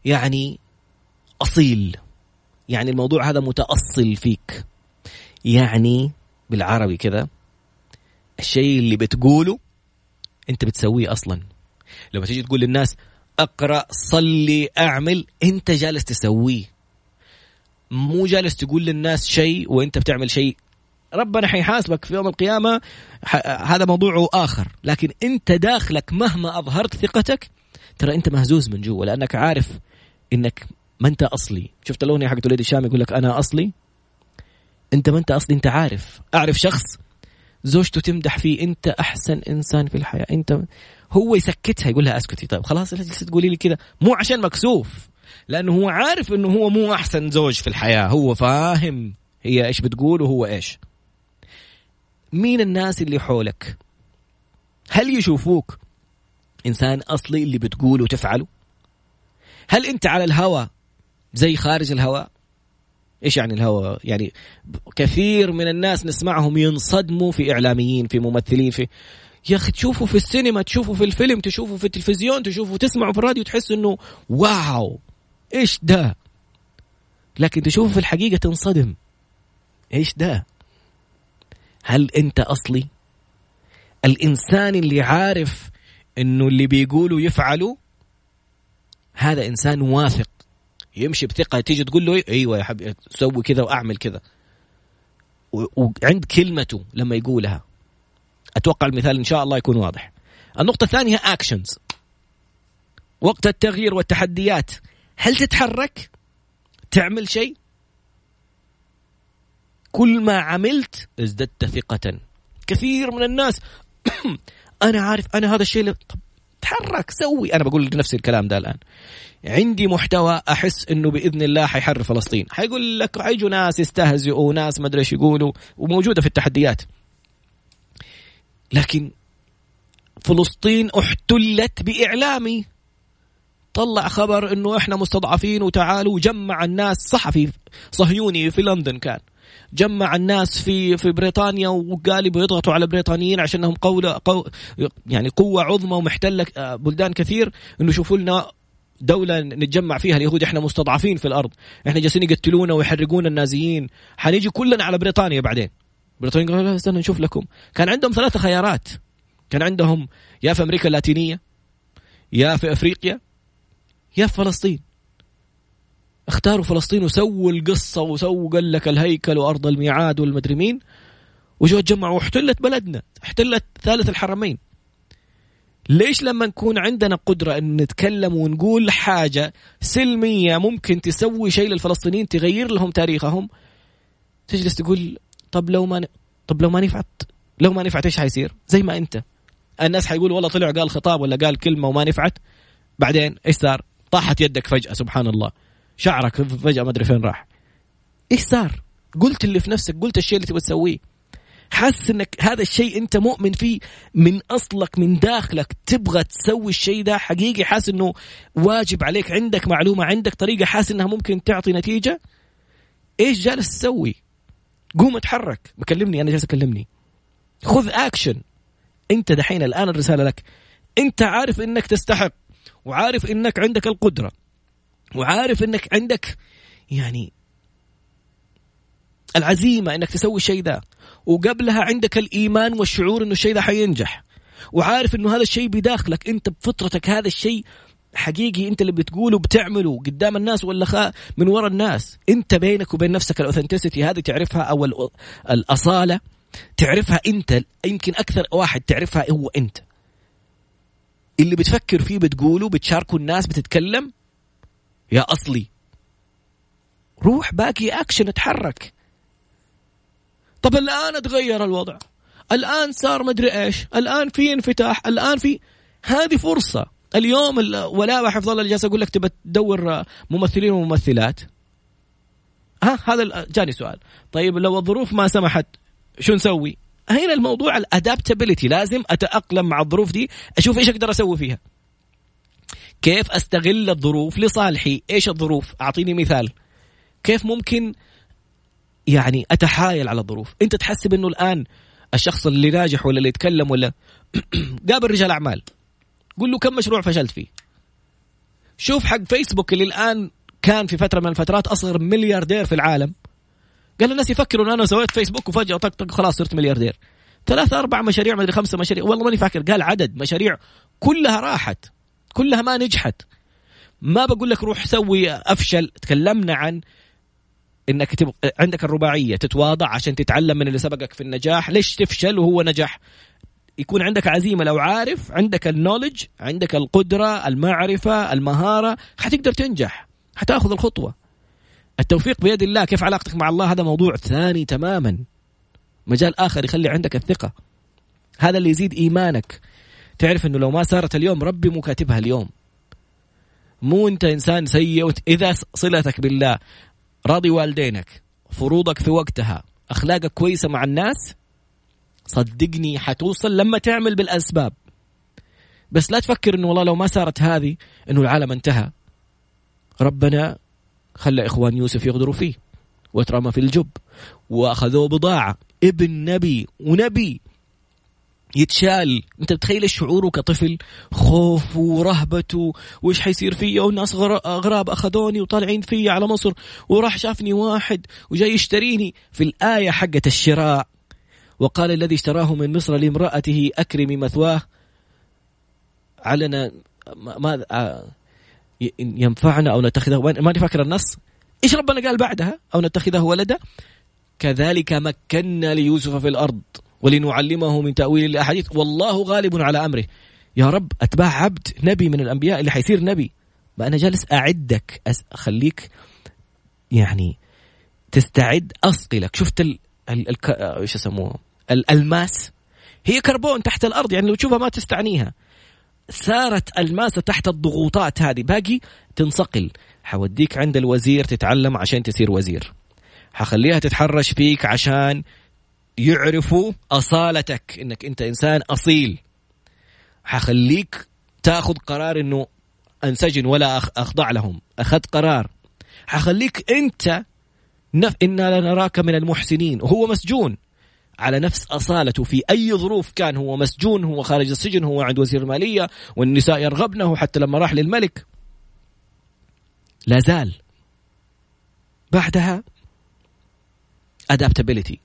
يعني أصيل. يعني الموضوع هذا متأصل فيك. يعني بالعربي كذا الشيء اللي بتقوله أنت بتسويه أصلا. لما تيجي تقول للناس اقرأ صلي أعمل أنت جالس تسويه. مو جالس تقول للناس شيء وأنت بتعمل شيء. ربنا حيحاسبك في يوم القيامة. هذا موضوع آخر. لكن أنت داخلك مهما أظهرت ثقتك ترى أنت مهزوز من جوا لأنك عارف أنك ما أنت أصلي. شفت الأغنية حقت وليد الشام يقول لك أنا أصلي؟ أنت ما أنت أصلي أنت عارف. أعرف شخص زوجته تمدح فيه أنت أحسن إنسان في الحياة. أنت هو يسكتها يقول لها أسكتي. طيب خلاص لا تقولي لي كذا مو عشان مكسوف لأنه هو عارف إنه هو مو أحسن زوج في الحياة. هو فاهم هي إيش بتقول وهو إيش. مين الناس اللي حولك؟ هل يشوفوك إنسان أصلي اللي بتقوله وتفعله؟ هل أنت على الهوى زي خارج الهواء. إيش يعني الهوى يعني كثير من الناس نسمعهم ينصدموا في إعلاميين في ممثلين في يا أخي تشوفوا في السينما تشوفوا في الفيلم تشوفوا في التلفزيون تشوفوا تسمعوا في الراديو تحس إنه واو إيش ده؟ لكن تشوفه في الحقيقة تنصدم. إيش ده؟ هل أنت أصلي؟ الإنسان اللي عارف إنه اللي بيقوله يفعله هذا إنسان واثق. يمشي بثقة تيجي تقول له أيوه يا حبيبي سوي كذا وأعمل كذا. وعند كلمته لما يقولها. أتوقع المثال إن شاء الله يكون واضح. النقطة الثانية اكشنز وقت التغيير والتحديات هل تتحرك؟ تعمل شيء؟ كل ما عملت ازددت ثقة. كثير من الناس أنا عارف أنا هذا الشيء اللي... طب تحرك سوي. أنا بقول لنفسي الكلام ده الآن. عندي محتوى أحس أنه بإذن الله حيحرر فلسطين. حيقول لك حيجوا ناس يستهزئوا ناس ما أدري إيش يقولوا وموجودة في التحديات. لكن فلسطين احتلت بإعلامي. طلع خبر إنه إحنا مستضعفين وتعالوا جمع الناس. صحفي صهيوني في لندن كان. جمع الناس في في بريطانيا وقال بيضغطوا على البريطانيين عشانهم قولة قو يعني قوة عظمى ومحتلة آه، بلدان كثير إنه شوفوا لنا دولة نتجمع فيها. اليهود إحنا مستضعفين في الأرض. إحنا جالسين يقتلونا ويحرقون النازيين. حنيجي كلنا على بريطانيا بعدين. بريطانيا قالوا لا استنى نشوف لكم. كان عندهم ثلاثة خيارات. كان عندهم يا في أمريكا اللاتينية يا في أفريقيا يا في فلسطين. اختاروا فلسطين وسووا القصة وسووا قال لك الهيكل وأرض الميعاد والمدري مين. وجوا تجمعوا واحتلت بلدنا احتلت ثالث الحرمين. ليش لما نكون عندنا قدرة أن نتكلم ونقول حاجة سلمية ممكن تسوي شيء للفلسطينيين تغير لهم تاريخهم؟ تجلس تقول طب لو ما ن... طب لو ما نفعت لو ما نفعت إيش حيصير؟ زي ما أنت. الناس حيقولوا والله طلع قال خطاب ولا قال كلمة وما نفعت. بعدين إيش صار؟ طاحت يدك فجأة سبحان الله. شعرك فجأة ما أدري فين راح. إيش صار؟ قلت اللي في نفسك قلت الشيء اللي تبغى تسويه. حاسس إنك هذا الشيء أنت مؤمن فيه من أصلك من داخلك. تبغى تسوي الشيء ده حقيقي حاسس إنه واجب عليك. عندك معلومة عندك طريقة حاسس إنها ممكن تعطي نتيجة. إيش جالس تسوي؟ قوم اتحرك. بكلمني أنا جالس أكلمني. خذ اكشن أنت دحين الآن الرسالة لك. أنت عارف إنك تستحق وعارف إنك عندك القدرة. وعارف إنك عندك يعني العزيمة إنك تسوي الشيء ذا. وقبلها عندك الإيمان والشعور إنه الشيء ذا حينجح. وعارف إنه هذا الشيء بداخلك أنت بفطرتك هذا الشيء حقيقي أنت اللي بتقوله بتعمله قدام الناس ولا من وراء الناس. أنت بينك وبين نفسك الاوثنتسيتي هذه تعرفها أو الأصالة تعرفها أنت. يمكن أكثر واحد تعرفها هو أنت. اللي بتفكر فيه بتقوله بتشاركه الناس بتتكلم يا أصلي. روح باقي أكشن اتحرك. طب الآن تغير الوضع. الآن صار مدري إيش. الآن في انفتاح. الآن في هذه فرصة. اليوم ولا حفظ الله اللي جالس أقول لك تبى تدور ممثلين وممثلات. ها هذا جاني سؤال. طيب لو الظروف ما سمحت شو نسوي؟ هنا الموضوع الادابتابيلتي لازم أتأقلم مع الظروف دي أشوف إيش أقدر أسوي فيها. كيف أستغل الظروف لصالحي؟ إيش الظروف؟ أعطيني مثال. كيف ممكن يعني أتحايل على الظروف؟ أنت تحسب إنه الآن الشخص اللي ناجح ولا اللي يتكلم ولا قابل رجال أعمال. قول له كم مشروع فشلت فيه. شوف حق فيسبوك اللي الآن كان في فترة من الفترات أصغر ملياردير في العالم. قال الناس يفكروا إن أنا سويت فيسبوك وفجأة طق طق خلاص صرت ملياردير. ثلاثة أربع مشاريع ما أدري خمسة مشاريع. والله ماني فاكر. قال عدد مشاريع كلها راحت. كلها ما نجحت. ما بقول لك روح سوي أفشل. تكلمنا عن إنك تبقى عندك الرباعية تتواضع عشان تتعلم من اللي سبقك في النجاح. ليش تفشل وهو نجح يكون عندك عزيمة لو عارف عندك النولج عندك القدرة المعرفة المهارة حتقدر تنجح حتاخذ الخطوة. التوفيق بيد الله. كيف علاقتك مع الله؟ هذا موضوع ثاني تماما. مجال آخر يخلي عندك الثقة. هذا اللي يزيد إيمانك. تعرف إنه لو ما صارت اليوم ربي مو كاتبها اليوم. مو أنت إنسان سيء إذا صلتك بالله راضي والدينك فروضك في وقتها أخلاقك كويسة مع الناس صدقني حتوصل لما تعمل بالأسباب. بس لا تفكر إنه والله لو ما صارت هذه إنه العالم انتهى. ربنا خلى إخوان يوسف يغدروا فيه واترمى في الجب وأخذوه بضاعة. ابن نبي ونبي. يتشال. انت بتخيل شعوره كطفل؟ خوف ورهبته وش حيصير فيا والناس أغراب أخذوني وطالعين فيا على مصر وراح شافني واحد وجاي يشتريني. في الآية حقت الشراء وقال الذي اشتراه من مصر لامرأته أكرمي مثواه. علنا ما آه، ينفعنا أو نتخذه ماني فاكر النص. إيش ربنا قال بعدها؟ أو نتخذه ولدا؟ كذلك مكنا ليوسف في الأرض. ولنعلمه من تأويل الأحاديث. والله غالب على أمره. يا رب أتباع عبد نبي من الأنبياء اللي حيصير نبي. ما أنا جالس أعدك أخليك يعني تستعد أصقلك شفت ال... ال... ال... إيش يسموه؟ الألماس؟ هي كربون تحت الأرض يعني لو تشوفها ما تستعنيها. صارت الماسه تحت الضغوطات هذه. باقي تنصقل. حوديك عند الوزير تتعلم عشان تصير وزير. حخليها تتحرش فيك عشان يعرفوا أصالتك إنك أنت إنسان أصيل. حخليك تأخذ قرار إنه أنسجن ولا أخضع لهم. أخذت قرار. حخليك أنت نف إنا لنراك من المحسنين. وهو مسجون. على نفس أصالته. في أي ظروف كان هو مسجون هو خارج السجن هو عند وزير المالية والنساء يرغبنه حتى لما راح للملك. لا زال. بعدها ادابتابيلتي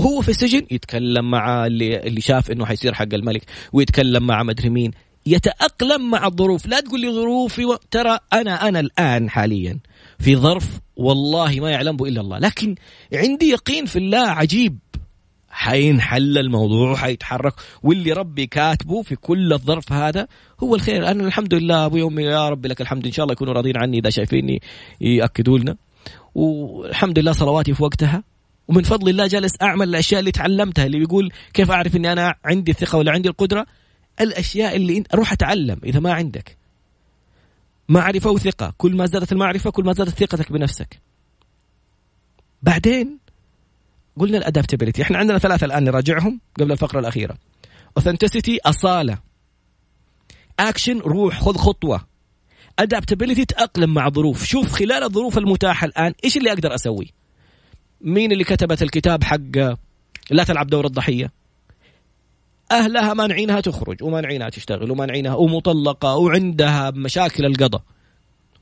هو في السجن يتكلم مع اللي اللي شاف إنه حيصير حق الملك ويتكلم مع مدري مين يتأقلم مع الظروف. لا تقول لي ظروفي و... ترى أنا أنا الآن حاليا في ظرف والله ما يعلمه الا الله. لكن عندي يقين في الله عجيب. حينحل الموضوع وحيتحرك واللي ربي كاتبه في كل الظرف هذا هو الخير. أنا الحمد لله أبو يومي يا ربي لك الحمد. إن شاء الله يكونوا راضين عني إذا شايفيني يأكدوا لنا. والحمد لله صلواتي في وقتها. ومن فضل الله جالس أعمل الأشياء اللي تعلمتها اللي بيقول كيف أعرف إني أنا عندي الثقه ولا عندي القدرة؟ الأشياء اللي انت روح أتعلم إذا ما عندك. معرفة وثقة كل ما زادت المعرفة كل ما زادت ثقتك بنفسك. بعدين قلنا ال adaptability إحنا عندنا ثلاثة الآن نراجعهم قبل الفقرة الأخيرة. Authenticity أصالة. اكشن روح خذ خطوة. Adaptability تأقلم مع ظروف. شوف خلال الظروف المتاحة الآن إيش اللي أقدر أسوي؟ مين اللي كتبت الكتاب حق لا تلعب دور الضحية؟ أهلها مانعينها تخرج ومانعينها تشتغل ومانعينها ومطلقة وعندها مشاكل القضاء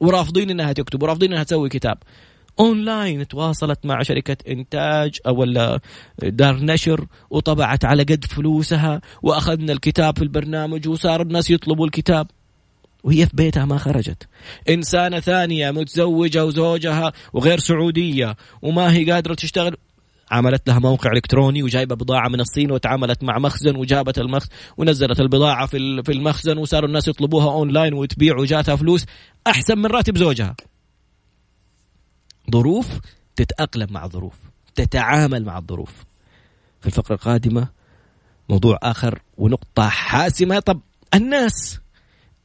ورافضين إنها تكتب ورافضين إنها تسوي كتاب. أونلاين تواصلت مع شركة إنتاج أو ولا دار نشر وطبعت على قد فلوسها وأخذنا الكتاب في البرنامج وصار الناس يطلبوا الكتاب. وهي في بيتها ما خرجت إنسانة ثانية متزوجة وزوجها وغير سعودية وما هي قادرة تشتغل عملت لها موقع إلكتروني وجايبة بضاعة من الصين وتعاملت مع مخزن وجابت المخزن ونزلت البضاعة في في المخزن وصاروا الناس يطلبوها أونلاين وتبيع وجاتها فلوس أحسن من راتب زوجها. ظروف تتأقلم مع الظروف، تتعامل مع الظروف. في الفقرة القادمة موضوع آخر ونقطة حاسمة طب الناس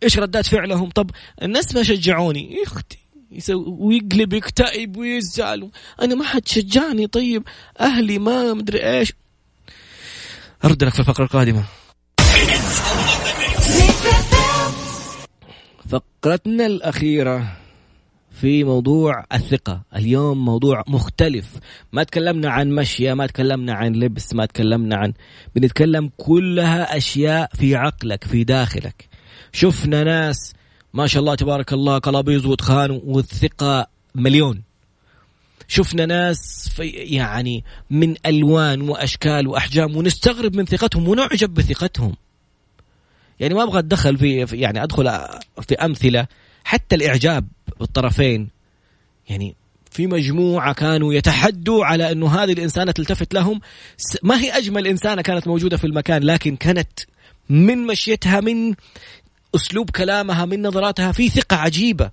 إيش ردات فعلهم؟ طب الناس ما شجعوني. يا أختي ويقلب يكتئب ويزعل. أنا ما حد شجعني. طيب أهلي ما مدري إيش. أرد لك في الفقرة القادمة. فقرتنا الأخيرة في موضوع الثقة. اليوم موضوع مختلف. ما تكلمنا عن مشية ما تكلمنا عن لبس ما تكلمنا عن بنتكلم كلها أشياء في عقلك في داخلك. شفنا ناس ما شاء الله تبارك الله قلابيز وتخان والثقة مليون. شفنا ناس في يعني من ألوان وأشكال وأحجام ونستغرب من ثقتهم ونعجب بثقتهم. يعني ما أبغى أتدخل في يعني أدخل في أمثلة حتى الإعجاب بالطرفين. يعني في مجموعة كانوا يتحدوا على أنه هذه الإنسانة تلتفت لهم. ما هي أجمل إنسانة كانت موجودة في المكان لكن كانت من مشيتها من أسلوب كلامها من نظراتها في ثقة عجيبة.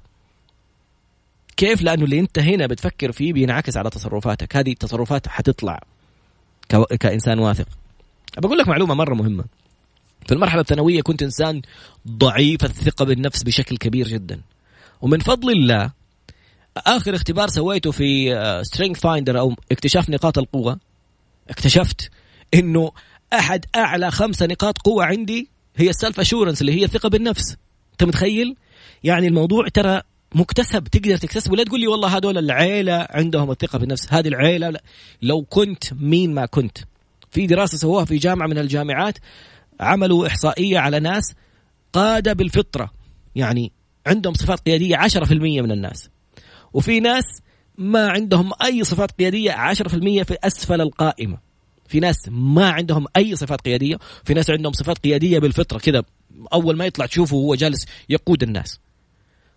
كيف؟ لأنه اللي أنت هنا بتفكر فيه بينعكس على تصرفاتك. هذه التصرفات حتطلع كإنسان واثق. بقول لك معلومة مرة مهمة. في المرحلة الثانوية كنت إنسان ضعيف الثقة بالنفس بشكل كبير جدا. ومن فضل الله آخر اختبار سويته في strength آه، finder أو اكتشاف نقاط القوة اكتشفت إنه أحد أعلى خمسة نقاط قوة عندي هي ال self assurance اللي هي الثقة بالنفس. أنت متخيل؟ يعني الموضوع ترى مكتسب تقدر تكتسبه. لا تقول لي والله هذول العيلة عندهم الثقة بالنفس. هذه العيلة لا. لو كنت مين ما كنت. في دراسة سووها في جامعة من الجامعات عملوا إحصائية على ناس قادة بالفطرة. يعني عندهم صفات قيادية 10% من الناس. وفي ناس ما عندهم أي صفات قيادية 10% في أسفل القائمة. في ناس ما عندهم أي صفات قيادية في ناس عندهم صفات قيادية بالفطرة كذا أول ما يطلع تشوفه وهو جالس يقود الناس.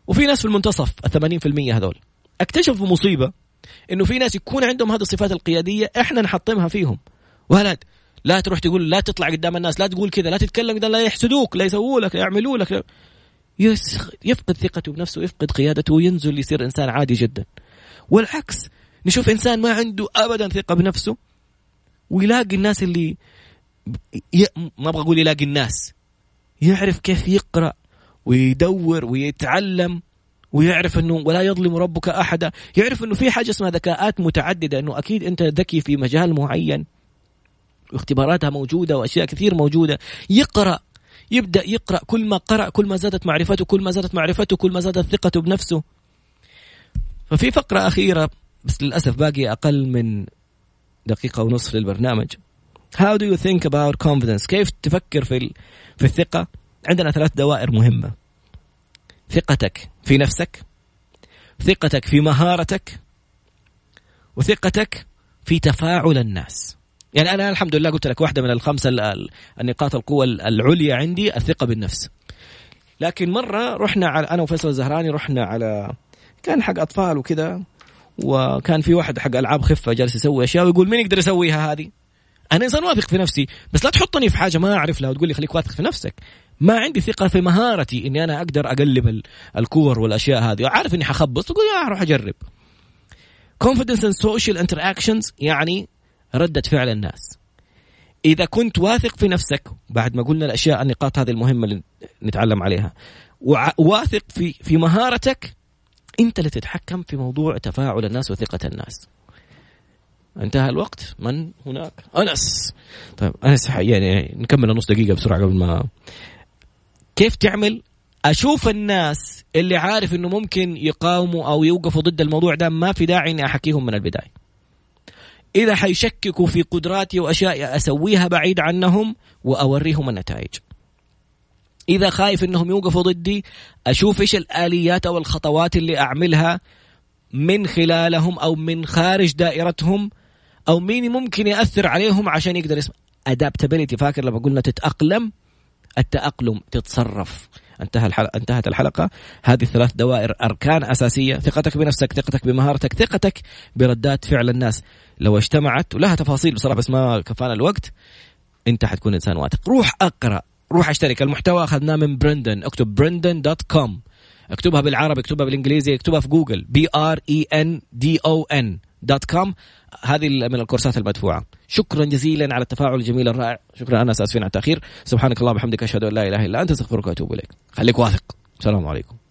وفي ناس في المنتصف ال 80% هذول. أكتشفوا مصيبة إنه في ناس يكون عندهم هذه الصفات القيادية إحنا نحطمها فيهم. ولد لا تروح تقول لا تطلع قدام الناس لا تقول كذا لا تتكلم لا يحسدوك لا يسووا لك لا يعملوا لك. يفقد ثقته بنفسه يفقد قيادته وينزل يصير إنسان عادي جدا. والعكس نشوف إنسان ما عنده ابدا ثقة بنفسه ويلاقي الناس اللي ي... ما أبغى أقول يلاقي الناس يعرف كيف يقرأ ويدور ويتعلم ويعرف إنه ولا يظلم ربك أحدا يعرف إنه في حاجة اسمها ذكاءات متعددة إنه أكيد أنت ذكي في مجال معين. واختباراتها موجودة وأشياء كثير موجودة. يقرأ يبدأ يقرأ كل ما قرأ كل ما زادت معرفته كل ما زادت معرفته كل ما زادت ثقته بنفسه. ففي فقرة أخيرة بس للأسف باقي أقل من دقيقة ونصف للبرنامج. How do you think about confidence? كيف تفكر في في الثقة؟ عندنا ثلاث دوائر مهمة. ثقتك في نفسك ثقتك في مهارتك وثقتك في تفاعل الناس. يعني أنا الحمد لله قلت لك واحدة من الخمسه النقاط القوة العليا عندي الثقة بالنفس. لكن مرة رحنا على أنا وفيصل الزهراني رحنا على كان حق أطفال وكذا. وكان في واحد حق ألعاب خفة جالس يسوي أشياء ويقول مين يقدر يسويها هذه؟ أنا إنسان واثق في نفسي بس لا تحطني في حاجة ما أعرف لها وتقول لي خليك واثق في نفسك. ما عندي ثقة في مهارتي إني أنا أقدر أقلب الكور والأشياء هذه. عارف إني حخبص تقول يا أروح أجرب. Confidence and social interactions يعني ردة فعل الناس. إذا كنت واثق في نفسك بعد ما قلنا الأشياء النقاط هذه المهمة اللي نتعلم عليها. واثق في في مهارتك أنت اللي تتحكم في موضوع تفاعل الناس وثقة الناس. انتهى الوقت. من هناك؟ أنس. طيب أنس يعني نكمل نص دقيقة بسرعة قبل ما كيف تعمل؟ أشوف الناس اللي عارف إنه ممكن يقاوموا أو يوقفوا ضد الموضوع ده ما في داعي إني أحكيهم من البداية. إذا حيشككوا في قدراتي وأشياء أسويها بعيد عنهم وأوريهم النتائج. إذا خايف إنهم يوقفوا ضدي أشوف إيش الآليات أو الخطوات اللي أعملها من خلالهم أو من خارج دائرتهم أو مين ممكن يأثر عليهم عشان يقدر يسمع. Adaptability فاكر لما قلنا تتأقلم؟ التأقلم تتصرف. انتهى الحلقة انتهت الحلقة. هذه الثلاث دوائر أركان أساسية. ثقتك بنفسك ثقتك بمهارتك ثقتك بردات فعل الناس. لو اجتمعت ولها تفاصيل بصراحة بس ما كفانا الوقت أنت حتكون إنسان واثق. روح أقرأ. روح اشترك. المحتوى أخذناه من برندن. اكتب برندن dot com. اكتبها بالعربي اكتبها بالإنجليزي اكتبها في جوجل. B R E N D O N dot com. هذه من الكورسات المدفوعة. شكرا جزيلا على التفاعل الجميل الرائع. شكرا أنا اسفين على التأخير. سبحانك اللهم وبحمدك أشهد أن لا إله إلا أنت أستغفرك وأتوب إليك. خليك واثق. السلام عليكم.